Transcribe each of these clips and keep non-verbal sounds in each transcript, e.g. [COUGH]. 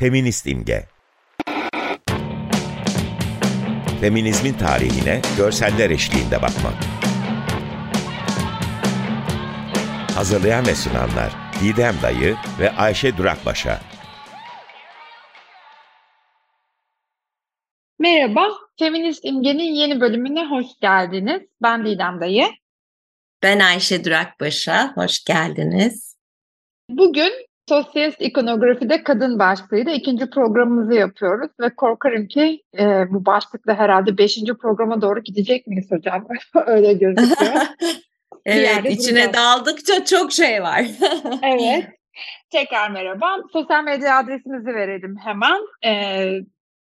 Feminist imge. Feminizmin tarihine görseller eşliğinde bakmak. Hazırlayan ve sunanlar Didem Dayı ve Ayşe Durakbaşa. Merhaba, Feminist İmge'nin yeni bölümüne hoş geldiniz. Ben Didem Dayı. Ben Ayşe Durakbaşa, hoş geldiniz. Bugün Sosyalist ikonografide kadın başlığıyla ikinci programımızı yapıyoruz ve korkarım ki e, bu başlıkla herhalde beşinci programa doğru gidecek miyiz hocam? [LAUGHS] Öyle gözüküyor. [LAUGHS] evet, içine duracağız. daldıkça çok şey var. [LAUGHS] evet. Tekrar merhaba. Sosyal medya adresimizi verelim hemen. E,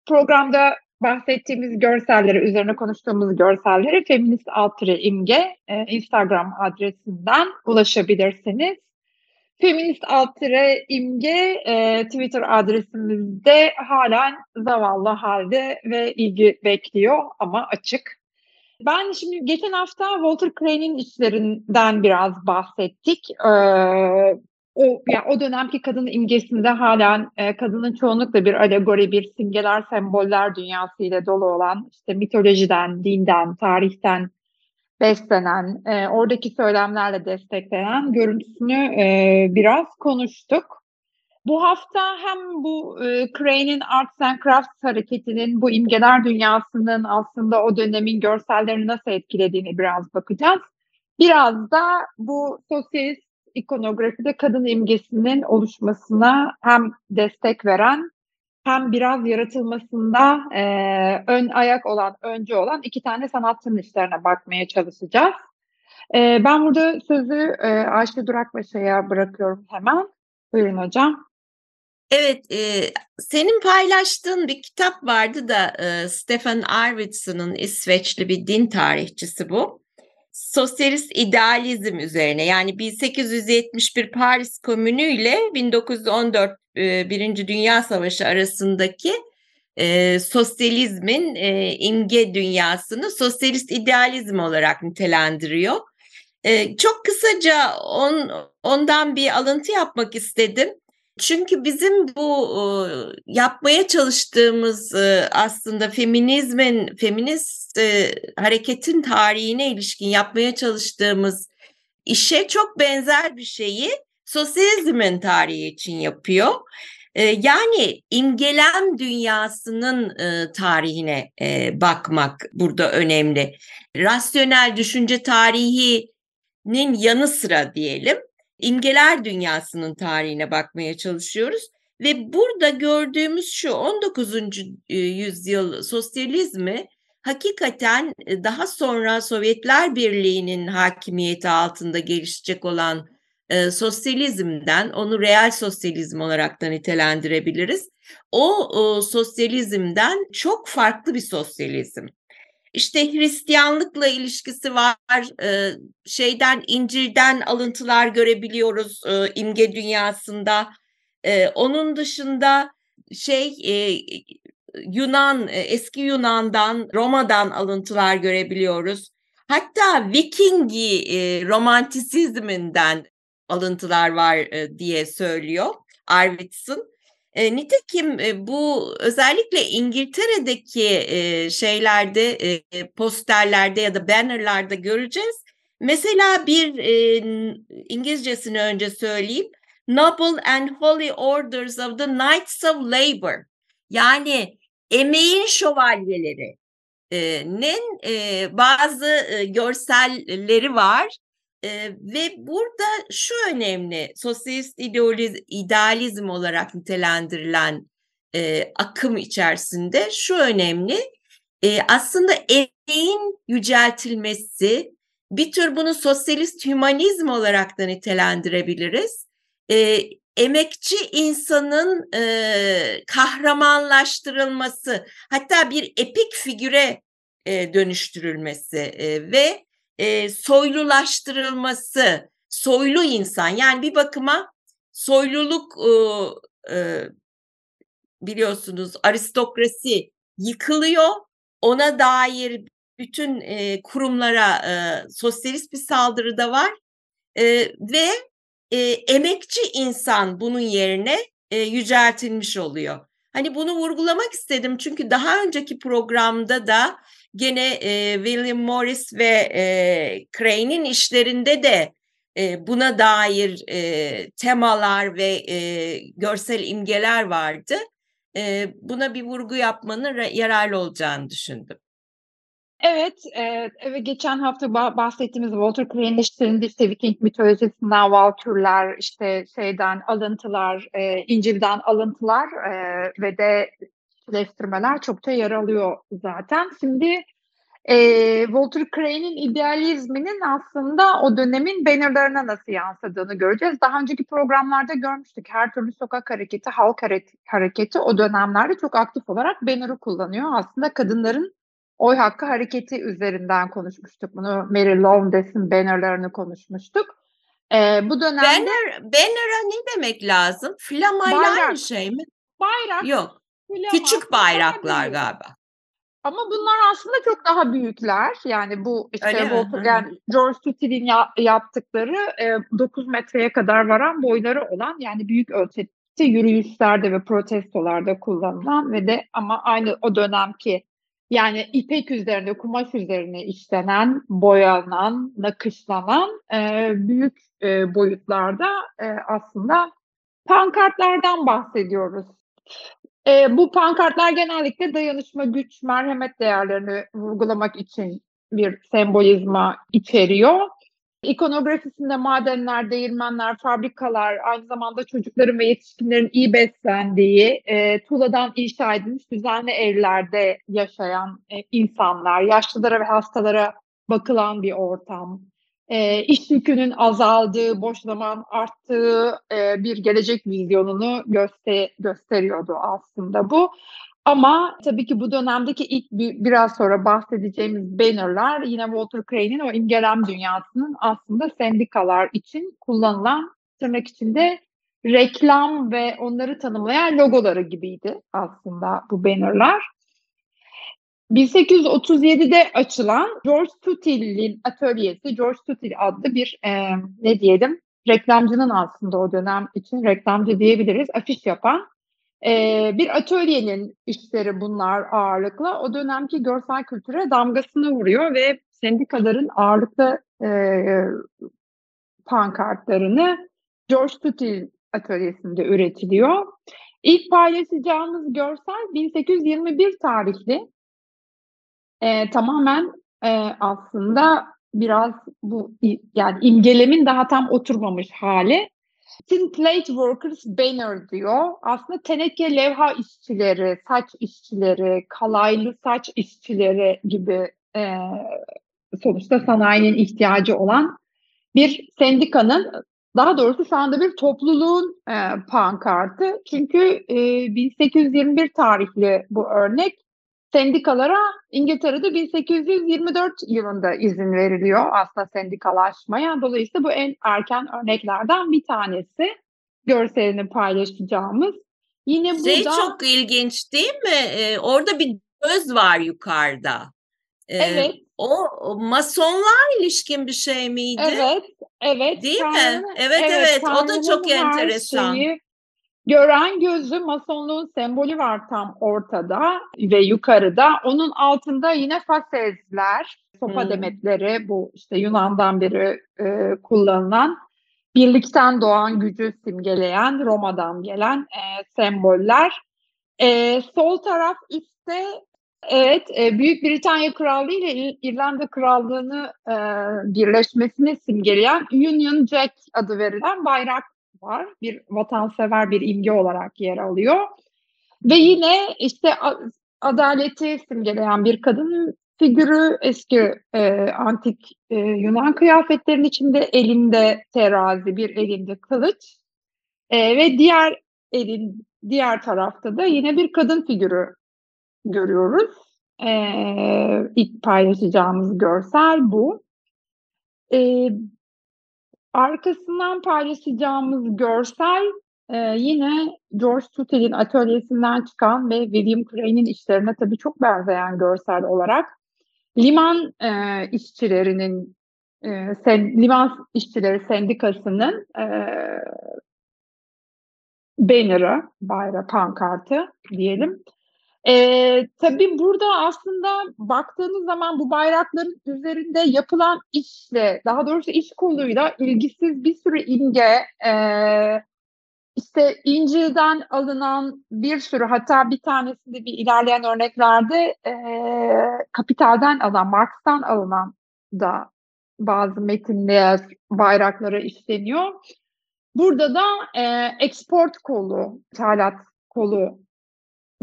programda bahsettiğimiz görselleri, üzerine konuştuğumuz görselleri feminist imge e, Instagram adresinden ulaşabilirsiniz. Feminist altire imge e, Twitter adresimizde halen zavallı halde ve ilgi bekliyor ama açık. Ben şimdi geçen hafta Walter Crane'in işlerinden biraz bahsettik. Ee, o yani o dönemki kadın imgesinde halen e, kadının çoğunlukla bir alegori, bir simgeler, semboller dünyası ile dolu olan işte mitolojiden, dinden, tarihten beslenen, e, oradaki söylemlerle desteklenen görüntüsünü e, biraz konuştuk. Bu hafta hem bu e, Crane'in Arts and Crafts hareketinin bu imgeler dünyasının aslında o dönemin görsellerini nasıl etkilediğini biraz bakacağız. Biraz da bu sosyalist ikonografide kadın imgesinin oluşmasına hem destek veren hem biraz yaratılmasında e, ön ayak olan, önce olan iki tane sanatçının işlerine bakmaya çalışacağız. E, ben burada sözü e, Ayşe Durakbaşı'ya bırakıyorum hemen. Buyurun hocam. Evet, e, senin paylaştığın bir kitap vardı da e, Stefan Arvidsson'un İsveçli bir din tarihçisi bu. Sosyalist idealizm üzerine yani 1871 Paris Komünü ile 1914 e, Birinci Dünya Savaşı arasındaki e, sosyalizmin e, imge dünyasını sosyalist idealizm olarak nitelendiriyor. E, çok kısaca on, ondan bir alıntı yapmak istedim. Çünkü bizim bu yapmaya çalıştığımız aslında feminizmin, feminist hareketin tarihine ilişkin yapmaya çalıştığımız işe çok benzer bir şeyi sosyalizmin tarihi için yapıyor. Yani imgelem dünyasının tarihine bakmak burada önemli. Rasyonel düşünce tarihinin yanı sıra diyelim imgeler dünyasının tarihine bakmaya çalışıyoruz. Ve burada gördüğümüz şu 19. E, yüzyıl sosyalizmi hakikaten e, daha sonra Sovyetler Birliği'nin hakimiyeti altında gelişecek olan e, sosyalizmden, onu real sosyalizm olarak da nitelendirebiliriz. O, o sosyalizmden çok farklı bir sosyalizm işte Hristiyanlıkla ilişkisi var. E, şeyden İncil'den alıntılar görebiliyoruz e, imge dünyasında. E, onun dışında şey Yunan eski Yunan'dan Roma'dan alıntılar görebiliyoruz. Hatta Vikingi e, romantisizminden alıntılar var diye söylüyor Arvidsson. E, nitekim e, bu özellikle İngiltere'deki e, şeylerde, e, posterlerde ya da bannerlarda göreceğiz. Mesela bir e, İngilizcesini önce söyleyeyim. Noble and Holy Orders of the Knights of Labor. Yani emeğin şövalyeleri. nin e, bazı e, görselleri var ee, ve burada şu önemli, sosyalist idealiz, idealizm olarak nitelendirilen e, akım içerisinde şu önemli, e, aslında emeğin yüceltilmesi, bir tür bunu sosyalist hümanizm olarak da nitelendirebiliriz. E, emekçi insanın e, kahramanlaştırılması, hatta bir epik figüre e, dönüştürülmesi e, ve e, soylulaştırılması, soylu insan yani bir bakıma soyluluk e, e, biliyorsunuz aristokrasi yıkılıyor. Ona dair bütün e, kurumlara e, sosyalist bir saldırı da var e, ve e, emekçi insan bunun yerine e, yüceltilmiş oluyor. Hani bunu vurgulamak istedim çünkü daha önceki programda da gene e, William Morris ve e, Crane'in işlerinde de e, buna dair e, temalar ve e, görsel imgeler vardı. E, buna bir vurgu yapmanın yararlı olacağını düşündüm. Evet, e, geçen hafta bahsettiğimiz Walter Crane'in işlerinde işte Viking mitolojisinden valkürler, işte şeyden alıntılar, e, İncil'den alıntılar e, ve de leştirmeler çokça yer alıyor zaten. Şimdi e, Walter Crane'in idealizminin aslında o dönemin bannerlarına nasıl yansıdığını göreceğiz. Daha önceki programlarda görmüştük. Her türlü sokak hareketi, halk hareketi o dönemlerde çok aktif olarak banner'ı kullanıyor. Aslında kadınların oy hakkı hareketi üzerinden konuşmuştuk bunu. Mary Lowndes bannerlarını konuşmuştuk. Ee, bu dönemde... Banner, banner'a ne demek lazım? Flamayla aynı şey mi? Bayrak. Yok. Flama, Küçük bayraklar galiba. Ama bunlar aslında çok daha büyükler. Yani bu işte yani George Tuttil'in ya, yaptıkları e, 9 metreye kadar varan boyları olan yani büyük ölçekte yürüyüşlerde ve protestolarda kullanılan ve de ama aynı o dönemki yani ipek üzerinde, kumaş üzerine işlenen, boyanan, nakışlanan e, büyük e, boyutlarda e, aslında pankartlardan bahsediyoruz. E, bu pankartlar genellikle dayanışma, güç, merhamet değerlerini vurgulamak için bir sembolizma içeriyor. İkonografisinde madenler, değirmenler, fabrikalar, aynı zamanda çocukların ve yetişkinlerin iyi beslendiği, e, tuğladan inşa edilmiş düzenli evlerde yaşayan e, insanlar, yaşlılara ve hastalara bakılan bir ortam, e, [LAUGHS] iş yükünün azaldığı, boş zaman arttığı e, bir gelecek vizyonunu göster gösteriyordu aslında bu. Ama tabii ki bu dönemdeki ilk bir, biraz sonra bahsedeceğimiz bannerlar yine Walter Crane'in o imgelem dünyasının aslında sendikalar için kullanılan tırnak içinde reklam ve onları tanımlayan logoları gibiydi aslında bu bannerlar. 1837'de açılan George Tutil'in atölyesi, George Tutil adlı bir e, ne diyelim reklamcının aslında o dönem için reklamcı diyebiliriz afiş yapan e, bir atölyenin işleri bunlar ağırlıkla o dönemki görsel kültüre damgasını vuruyor ve sendikaların ağırlıklı e, pankartlarını George Tutil atölyesinde üretiliyor. İlk paylaşacağımız görsel 1821 tarihli e, tamamen e, aslında biraz bu yani imgelemin daha tam oturmamış hali. Tin Plate Workers Banner diyor. Aslında teneke levha işçileri, saç işçileri, kalaylı saç işçileri gibi e, sonuçta sanayinin ihtiyacı olan bir sendikanın daha doğrusu şu anda bir topluluğun e, pankartı. Çünkü e, 1821 tarihli bu örnek sendikalara İngiltere'de 1824 yılında izin veriliyor aslında sendikalaşmaya. Dolayısıyla bu en erken örneklerden bir tanesi görselini paylaşacağımız. Yine bu şey çok ilginç değil mi? Ee, orada bir göz var yukarıda. Ee, evet. O, o masonlar ilişkin bir şey miydi? Evet, evet. Değil Tanrı, mi? Evet, evet. evet. O da çok enteresan. Şeyi, Gören gözü masonluğun sembolü var tam ortada ve yukarıda. Onun altında yine fasezler, sopa hmm. demetleri bu işte Yunan'dan beri e, kullanılan birlikten doğan gücü simgeleyen Roma'dan gelen e, semboller. E, sol taraf ise evet e, Büyük Britanya Krallığı ile İrlanda Krallığı'nı e, birleşmesini simgeleyen Union Jack adı verilen bayrak var. Bir vatansever bir imge olarak yer alıyor. Ve yine işte adaleti simgeleyen bir kadın figürü eski e, antik e, Yunan kıyafetlerinin içinde elinde terazi, bir elinde kılıç e, ve diğer elin diğer tarafta da yine bir kadın figürü görüyoruz. E, ilk paylaşacağımız görsel bu. E, Arkasından paylaşacağımız görsel e, yine George Tuttel'in atölyesinden çıkan ve William Crane'in işlerine tabii çok benzeyen görsel olarak liman e, işçilerinin e, sen, liman işçileri sendikasının e, banner'ı, bayrağı, pankartı diyelim. E, tabii burada aslında baktığınız zaman bu bayrakların üzerinde yapılan işle, daha doğrusu iş koluyla ilgisiz bir sürü imge, e, işte İncil'den alınan bir sürü, hatta bir tanesinde bir ilerleyen örneklerde e, Kapital'den alınan, Marx'tan alınan da bazı metinler, bayraklara işleniyor. Burada da e, export kolu, ithalat kolu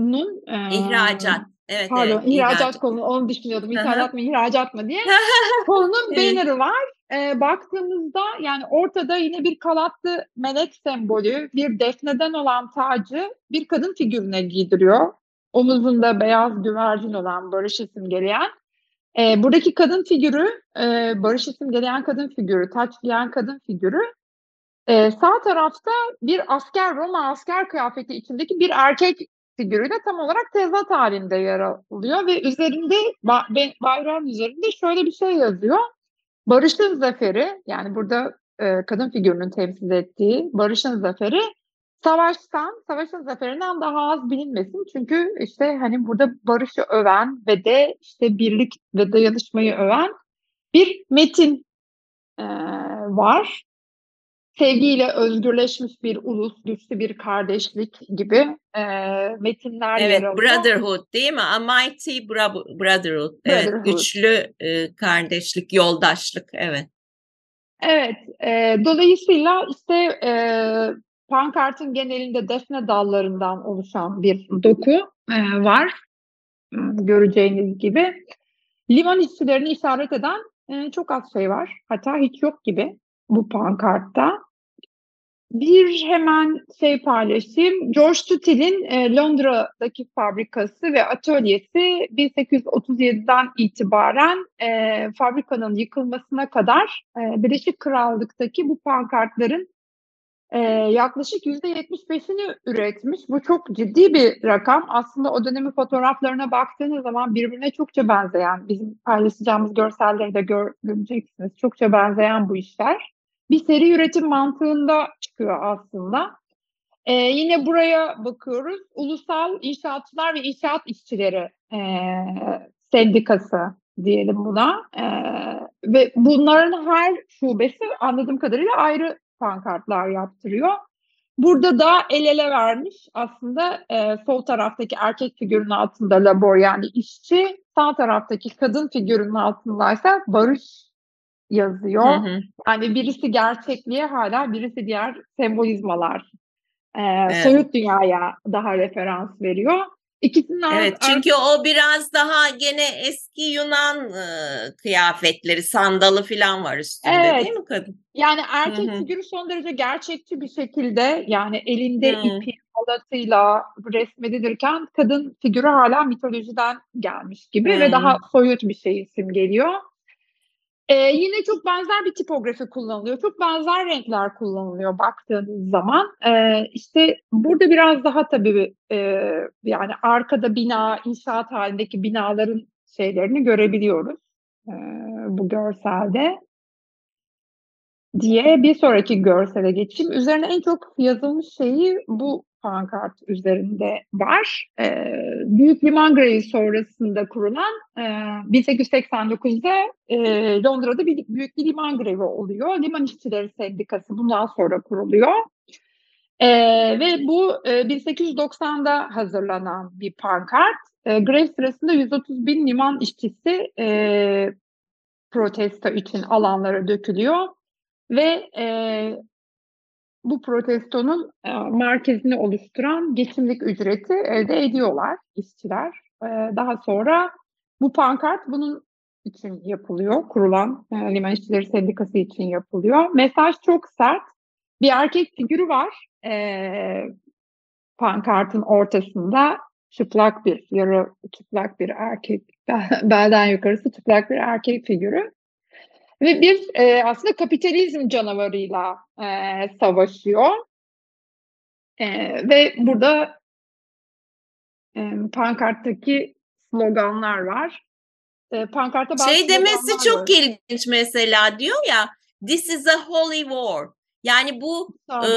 nun e, ihracat. Evet, pardon, evet, ihracat, ihracat konu onu düşünüyordum. İthalat mı ihracat mı diye. [LAUGHS] Konunun banner'ı var. E, baktığımızda yani ortada yine bir kalatlı melek sembolü, bir defneden olan tacı bir kadın figürüne giydiriyor. Omuzunda beyaz güvercin olan barış simgeleyen. E, buradaki kadın figürü, e, barış simgeleyen kadın figürü, taç giyen kadın figürü ee, sağ tarafta bir asker, Roma asker kıyafeti içindeki bir erkek figürüyle tam olarak tezat halinde yer alıyor ve üzerinde bayrağın üzerinde şöyle bir şey yazıyor. Barış'ın zaferi yani burada e, kadın figürünün temsil ettiği Barış'ın zaferi savaştan, savaşın zaferinden daha az bilinmesin. Çünkü işte hani burada barışı öven ve de işte birlik ve dayanışmayı öven bir metin e, var sevgiyle özgürleşmiş bir ulus, güçlü bir kardeşlik gibi e, metinler evet, yer alıyor. Brotherhood değil mi? A Mighty Brotherhood. Brotherhood. Evet, güçlü e, kardeşlik, yoldaşlık. Evet. Evet, e, dolayısıyla işte e, pankartın genelinde defne dallarından oluşan bir doku e, var. Göreceğiniz gibi. Liman işçilerini işaret eden e, çok az şey var. Hatta hiç yok gibi bu pankartta. Bir hemen şey paylaşayım. George Tutel'in e, Londra'daki fabrikası ve atölyesi 1837'den itibaren e, fabrikanın yıkılmasına kadar e, Birleşik Krallık'taki bu pankartların yaklaşık %75'ini üretmiş. Bu çok ciddi bir rakam. Aslında o dönemin fotoğraflarına baktığınız zaman birbirine çokça benzeyen, bizim paylaşacağımız görselleri de gör, göreceksiniz. Çokça benzeyen bu işler bir seri üretim mantığında çıkıyor aslında. Ee, yine buraya bakıyoruz. Ulusal İnşaatçılar ve İnşaat İşçileri e, Sendikası diyelim buna. E, ve bunların her şubesi anladığım kadarıyla ayrı pankartlar yaptırıyor. Burada da el ele vermiş aslında e, sol taraftaki erkek figürün altında labor yani işçi, sağ taraftaki kadın figürün altındaysa barış yazıyor. Hı hı. Yani birisi gerçekliğe hala birisi diğer sembolizmalar. E, evet. Soyut dünyaya daha referans veriyor. İkisinin evet çünkü o biraz daha gene eski Yunan e, kıyafetleri, sandalı falan var üstünde evet. değil mi kadın? Yani erkek Hı-hı. figürü son derece gerçekçi bir şekilde yani elinde Hı-hı. ipi halatıyla resmedilirken kadın figürü hala mitolojiden gelmiş gibi Hı-hı. ve daha soyut bir şey isim geliyor. Ee, yine çok benzer bir tipografi kullanılıyor. Çok benzer renkler kullanılıyor baktığınız zaman. Ee, işte burada biraz daha tabii e, yani arkada bina, inşaat halindeki binaların şeylerini görebiliyoruz e, bu görselde. Diye bir sonraki görsele geçeyim. Üzerine en çok yazılmış şeyi bu pankart üzerinde var. E, Büyük Liman Grevi sonrasında kurulan e, 1889'da e, Londra'da bir büyük bir liman grevi oluyor. Liman İşçileri Sendikası bundan sonra kuruluyor. E, ve bu e, 1890'da hazırlanan bir pankart. E, grev sırasında 130 bin liman işçisi e, protesto için alanlara dökülüyor. Ve e, bu protestonun e, merkezini oluşturan geçimlik ücreti elde ediyorlar işçiler. E, daha sonra bu pankart bunun için yapılıyor, kurulan e, Liman İşçileri Sendikası için yapılıyor. Mesaj çok sert. Bir erkek figürü var pankartın ortasında çıplak bir, yarı çıplak bir erkek, [LAUGHS] belden yukarısı çıplak bir erkek figürü. Ve bir e, aslında kapitalizm canavarıyla e, savaşıyor. E, ve burada e, pankarttaki sloganlar var. E, pankartta bazı şey demesi çok var. ilginç mesela diyor ya This is a holy war. Yani bu e,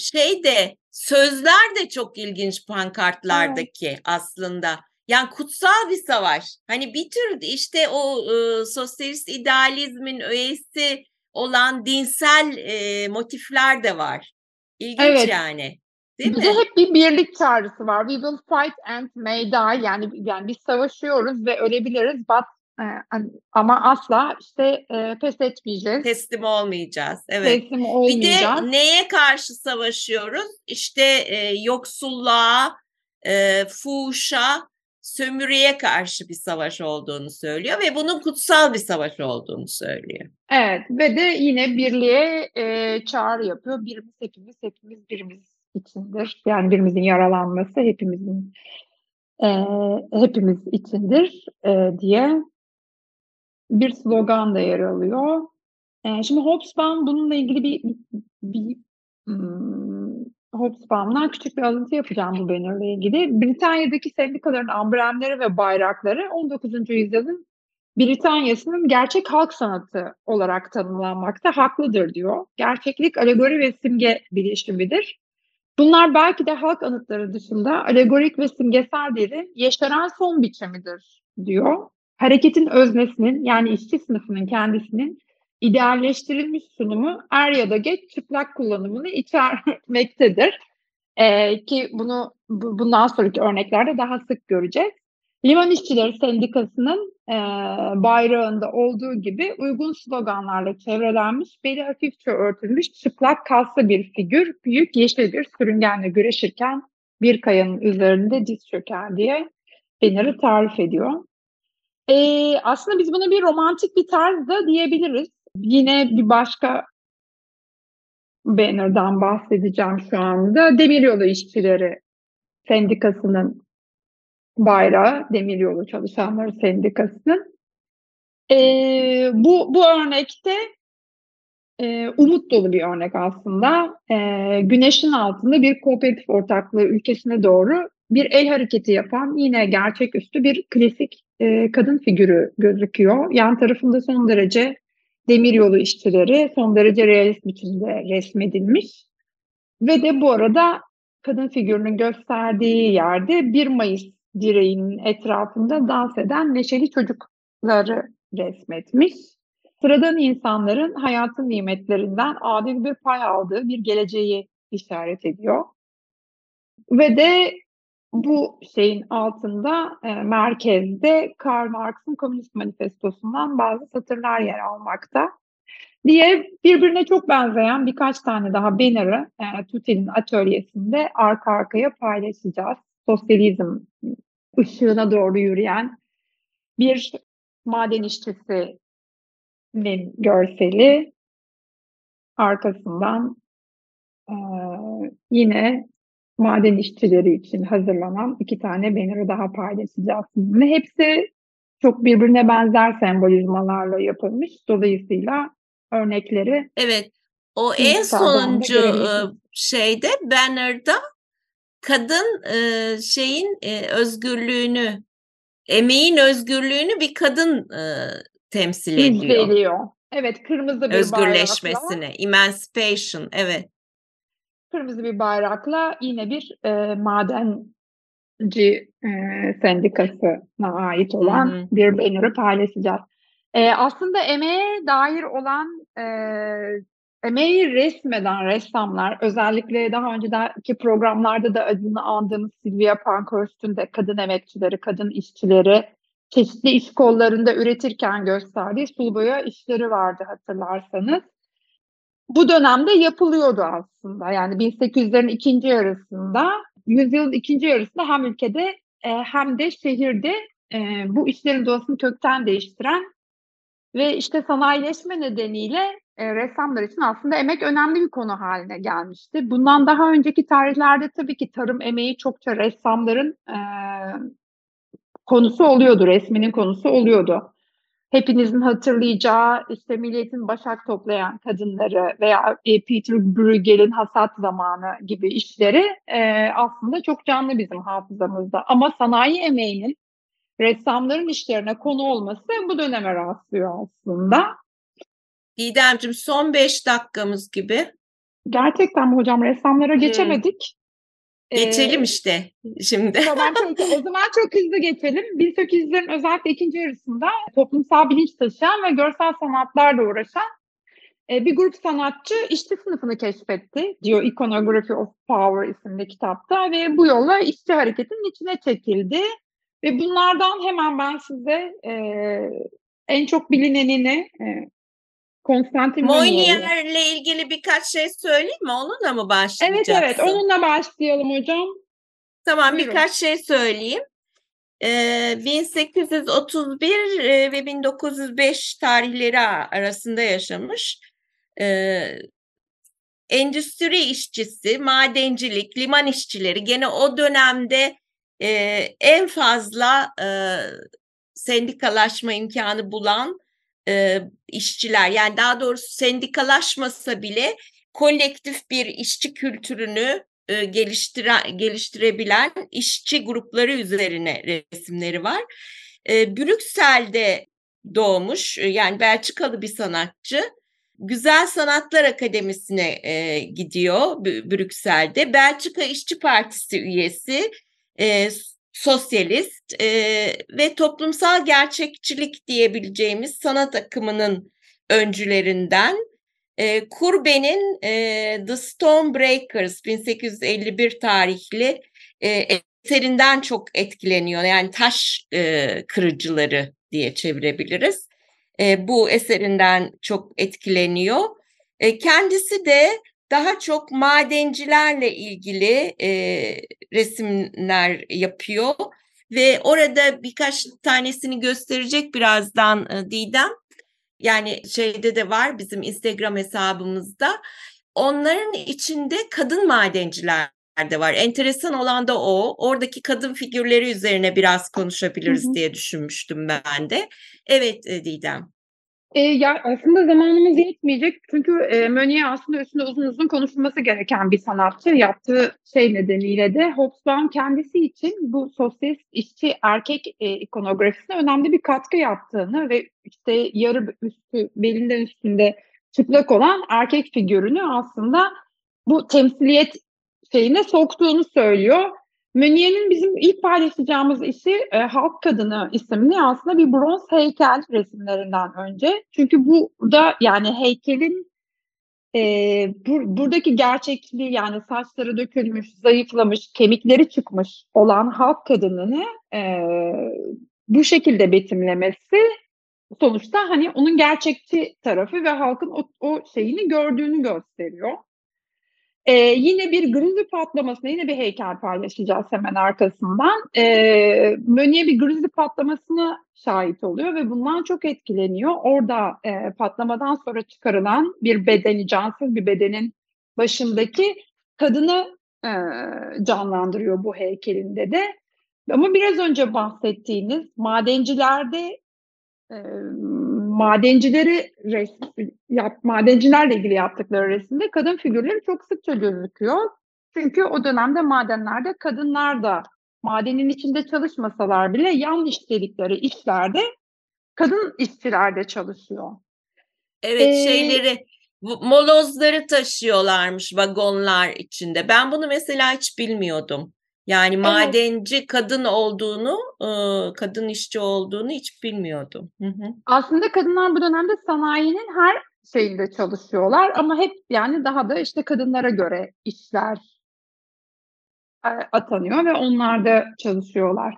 şey de sözler de çok ilginç pankartlardaki evet. aslında. Yani kutsal bir savaş. Hani bir tür işte o e, sosyalist idealizmin öğesi olan dinsel e, motifler de var. İlginç evet. yani. Değil bir mi? hep bir birlik çağrısı var. We will fight and may die. Yani yani biz savaşıyoruz ve ölebiliriz. But hani, ama asla işte e, pes etmeyeceğiz. Teslim olmayacağız. Evet. Teslim olmayacağız. Bir de neye karşı savaşıyoruz? İşte e, yoksulluğa, e, fuhuşa, sömürüye karşı bir savaş olduğunu söylüyor ve bunun kutsal bir savaş olduğunu söylüyor. Evet ve de yine birliğe e, çağrı yapıyor. Birimiz hepimiz, hepimiz birimiz içindir. Yani birimizin yaralanması hepimizin e, hepimiz içindir e, diye bir slogan da yer alıyor. E, şimdi Hobsbawm bununla ilgili bir, bir hmm, Hobsbawm'dan küçük bir alıntı yapacağım bu bannerle ilgili. Britanya'daki sendikaların amblemleri ve bayrakları 19. yüzyılın Britanya'sının gerçek halk sanatı olarak tanımlanmakta haklıdır diyor. Gerçeklik, alegori ve simge bilişimidir. Bunlar belki de halk anıtları dışında alegorik ve simgesel değerin yeşeren son biçimidir diyor hareketin öznesinin yani işçi sınıfının kendisinin idealleştirilmiş sunumu er ya da geç çıplak kullanımını içermektedir. [LAUGHS] Ee, ki bunu bu, bundan sonraki örneklerde daha sık göreceğiz. Liman İşçileri Sendikası'nın e, bayrağında olduğu gibi uygun sloganlarla çevrelenmiş, beli hafifçe örtülmüş, çıplak kalsa bir figür, büyük yeşil bir sürüngenle güreşirken bir kayanın üzerinde diz çöker diye Fener'i tarif ediyor. E, aslında biz buna bir romantik bir tarz da diyebiliriz. Yine bir başka banner'dan bahsedeceğim şu anda. Demiryolu işçileri sendikasının bayrağı, demiryolu çalışanları sendikasının. E, bu, bu örnekte e, umut dolu bir örnek aslında. E, güneşin altında bir kooperatif ortaklığı ülkesine doğru bir el hareketi yapan yine gerçeküstü bir klasik e, kadın figürü gözüküyor. Yan tarafında son derece demiryolu işçileri son derece realist biçimde resmedilmiş. Ve de bu arada kadın figürünün gösterdiği yerde 1 Mayıs direğinin etrafında dans eden neşeli çocukları resmetmiş. Sıradan insanların hayatın nimetlerinden adil bir pay aldığı bir geleceği işaret ediyor. Ve de bu şeyin altında e, merkezde Karl Marx'ın Komünist Manifestosu'ndan bazı satırlar yer almakta. Diye birbirine çok benzeyen birkaç tane daha banner'ı e, Tutel'in atölyesinde arka arkaya paylaşacağız. Sosyalizm ışığına doğru yürüyen bir maden işçisinin görseli arkasından e, yine maden işçileri için hazırlanan iki tane banner'ı daha paylaşacağız sizinle. Hepsi çok birbirine benzer sembolizmalarla yapılmış. Dolayısıyla örnekleri Evet. O en sonuncu ıı, şeyde banner'da kadın ıı, şeyin ıı, özgürlüğünü emeğin özgürlüğünü bir kadın temsil ediyor. Ediyor. Evet, kırmızı bir özgürleşmesine, bayrakla. emancipation, evet kırmızı bir bayrakla yine bir e, madenci e, sendikasına ait olan hı hı. bir banner'ı paylaşacağız. E, aslında emeğe dair olan e, emeği resmeden ressamlar özellikle daha önceki programlarda da adını andığımız Sylvia Pankhurst'un de kadın emekçileri, kadın işçileri çeşitli iş kollarında üretirken gösterdiği sulu boya işleri vardı hatırlarsanız bu dönemde yapılıyordu aslında. Yani 1800'lerin ikinci yarısında, yüzyılın ikinci yarısında hem ülkede e, hem de şehirde e, bu işlerin doğasını kökten değiştiren ve işte sanayileşme nedeniyle e, ressamlar için aslında emek önemli bir konu haline gelmişti. Bundan daha önceki tarihlerde tabii ki tarım emeği çokça ressamların e, konusu oluyordu, resminin konusu oluyordu hepinizin hatırlayacağı işte milletin başak toplayan kadınları veya e, Peter Bruegel'in hasat zamanı gibi işleri e, aslında çok canlı bizim hafızamızda. Ama sanayi emeğinin ressamların işlerine konu olması bu döneme rastlıyor aslında. İdemciğim son beş dakikamız gibi. Gerçekten mi hocam ressamlara geçemedik. Geçelim ee, işte şimdi. [LAUGHS] Tamam peki o zaman çok hızlı geçelim. 1800'lerin özellikle ikinci yarısında toplumsal bilinç taşıyan ve görsel sanatlarla uğraşan bir grup sanatçı işçi sınıfını keşfetti diyor Iconography of Power isimli kitapta ve bu yolla işçi hareketinin içine çekildi. Ve bunlardan hemen ben size e, en çok bilinenini e, Konstantin Moynier'le ilgili birkaç şey söyleyeyim mi? Onunla mı başlayacaksın? Evet evet onunla başlayalım hocam. Tamam Buyurun. birkaç şey söyleyeyim. Ee, 1831 e, ve 1905 tarihleri arasında yaşamış. Ee, endüstri işçisi, madencilik, liman işçileri gene o dönemde e, en fazla e, sendikalaşma imkanı bulan e, işçiler yani daha doğrusu sendikalaşmasa bile kolektif bir işçi kültürünü e, geliştire, geliştirebilen işçi grupları üzerine resimleri var. E, Brüksel'de doğmuş yani Belçikalı bir sanatçı. Güzel Sanatlar Akademisi'ne e, gidiyor Brüksel'de. Belçika İşçi Partisi üyesi, e, sosyalist e, ve toplumsal gerçekçilik diyebileceğimiz sanat akımının öncülerinden. E, Kurbe'nin e, The Stonebreakers 1851 tarihli e, eserinden çok etkileniyor. Yani taş e, kırıcıları diye çevirebiliriz. E, bu eserinden çok etkileniyor. E, kendisi de daha çok madencilerle ilgili e, resimler yapıyor ve orada birkaç tanesini gösterecek birazdan e, Didem. Yani şeyde de var bizim Instagram hesabımızda. Onların içinde kadın madenciler de var. Enteresan olan da o. Oradaki kadın figürleri üzerine biraz konuşabiliriz hı hı. diye düşünmüştüm ben de. Evet e, Didem. E, ya aslında zamanımız yetmeyecek çünkü e, Meunier aslında üstünde uzun uzun konuşulması gereken bir sanatçı. Yaptığı şey nedeniyle de Hobsbawm kendisi için bu sosyalist işçi erkek e, ikonografisine önemli bir katkı yaptığını ve işte yarı üstü belinden üstünde çıplak olan erkek figürünü aslında bu temsiliyet şeyine soktuğunu söylüyor. Meunier'in bizim ilk paylaşacağımız işi e, Halk Kadını isimli aslında bir bronz heykel resimlerinden önce. Çünkü burada yani heykelin e, bur, buradaki gerçekliği yani saçları dökülmüş, zayıflamış, kemikleri çıkmış olan halk kadınını e, bu şekilde betimlemesi sonuçta hani onun gerçekçi tarafı ve halkın o, o şeyini gördüğünü gösteriyor. Ee, yine bir grizzly patlamasına yine bir heykel paylaşacağız hemen arkasından. Ee, Möniye bir grizzly patlamasına şahit oluyor ve bundan çok etkileniyor. Orada e, patlamadan sonra çıkarılan bir bedeni, cansız bir bedenin başındaki kadını e, canlandırıyor bu heykelinde de. Ama biraz önce bahsettiğiniz madencilerde e, madencileri resim, yap, madencilerle ilgili yaptıkları resimde kadın figürleri çok sıkça gözüküyor. Çünkü o dönemde madenlerde kadınlar da madenin içinde çalışmasalar bile yan işledikleri işlerde kadın işçiler de çalışıyor. Evet ee, şeyleri molozları taşıyorlarmış vagonlar içinde. Ben bunu mesela hiç bilmiyordum. Yani evet. madenci kadın olduğunu, kadın işçi olduğunu hiç bilmiyordum. Hı hı. Aslında kadınlar bu dönemde sanayinin her şeyinde çalışıyorlar ama hep yani daha da işte kadınlara göre işler atanıyor ve onlar da çalışıyorlar.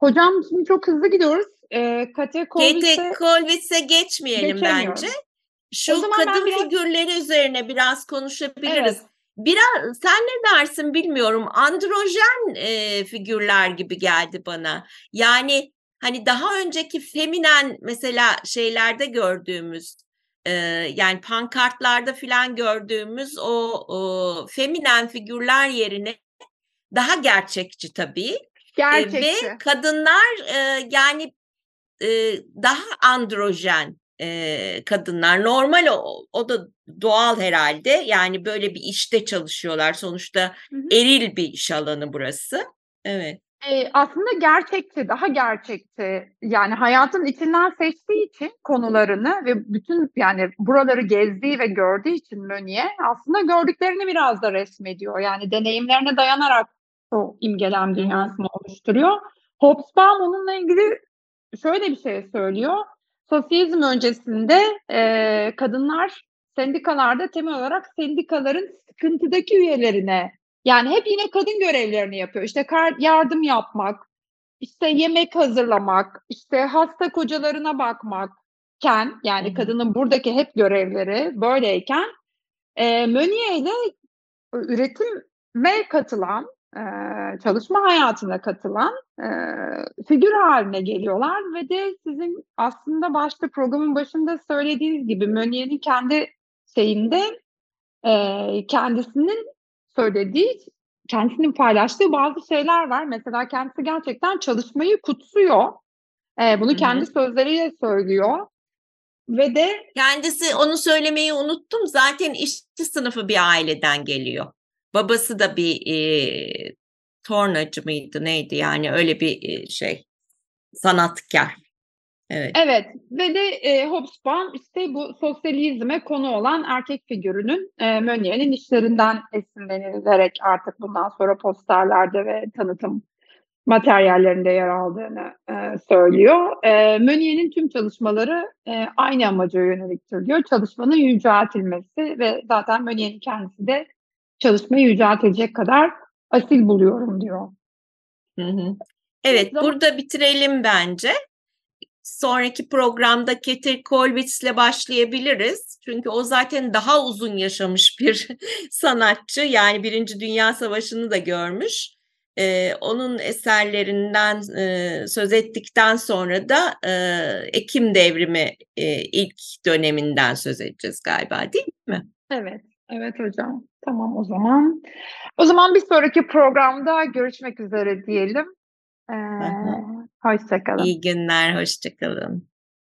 Hocam şimdi çok hızlı gidiyoruz. E, Kate Kolvitz'e geçmeyelim bence. Şu kadın biraz... figürleri üzerine biraz konuşabiliriz. Evet. Biraz sen ne dersin bilmiyorum. Androjen e, figürler gibi geldi bana. Yani hani daha önceki feminen mesela şeylerde gördüğümüz e, yani pankartlarda filan gördüğümüz o, o feminen figürler yerine daha gerçekçi tabii. Gerçekçi. E, ve kadınlar e, yani e, daha androjen e, kadınlar. Normal o, o da doğal herhalde. Yani böyle bir işte çalışıyorlar. Sonuçta hı hı. eril bir iş alanı burası. Evet. Eee, aslında gerçekçi, daha gerçekçi. Yani hayatın içinden seçtiği için konularını ve bütün yani buraları gezdiği ve gördüğü için Meunier aslında gördüklerini biraz da resmediyor. Yani deneyimlerine dayanarak o imgelem dünyasını oluşturuyor. Hobsbawm onunla ilgili şöyle bir şey söylüyor. Sosyalizm öncesinde eee, kadınlar sendikalarda temel olarak sendikaların sıkıntıdaki üyelerine yani hep yine kadın görevlerini yapıyor. İşte kar, yardım yapmak, işte yemek hazırlamak, işte hasta kocalarına bakmakken yani kadının buradaki hep görevleri böyleyken e, Meunier ile üretime katılan, e, çalışma hayatına katılan e, figür haline geliyorlar ve de sizin aslında başta programın başında söylediğiniz gibi Meunier'in kendi şeyinde e, kendisinin söylediği, kendisinin paylaştığı bazı şeyler var. Mesela kendisi gerçekten çalışmayı kutsuyor. E, bunu kendi Hı-hı. sözleriyle söylüyor. Ve de kendisi onu söylemeyi unuttum. Zaten işçi sınıfı bir aileden geliyor. Babası da bir e, tornacı mıydı neydi yani öyle bir e, şey sanatkar. Evet. Evet ve de e, Hobsbawm işte bu sosyalizme konu olan erkek figürünün e, Meunier'in işlerinden esinlenilerek artık bundan sonra posterlerde ve tanıtım materyallerinde yer aldığını e, söylüyor. E, Meunier'in tüm çalışmaları e, aynı amaca yöneliktir diyor. Çalışmanın yüceltilmesi ve zaten Meunier'in kendisi de çalışmayı yüceltilecek kadar asil buluyorum diyor. Hı hı. Evet, burada bitirelim bence sonraki programda Ketir Kolbitz'le başlayabiliriz. Çünkü o zaten daha uzun yaşamış [LAUGHS] bir sanatçı. Yani Birinci Dünya Savaşı'nı da görmüş. Ee, onun eserlerinden e, söz ettikten sonra da e, Ekim Devrimi e, ilk döneminden söz edeceğiz galiba değil mi? Evet, evet hocam. Tamam o zaman. O zaman bir sonraki programda görüşmek üzere diyelim. Ee, hoşçakalın. İyi günler, hoşçakalın.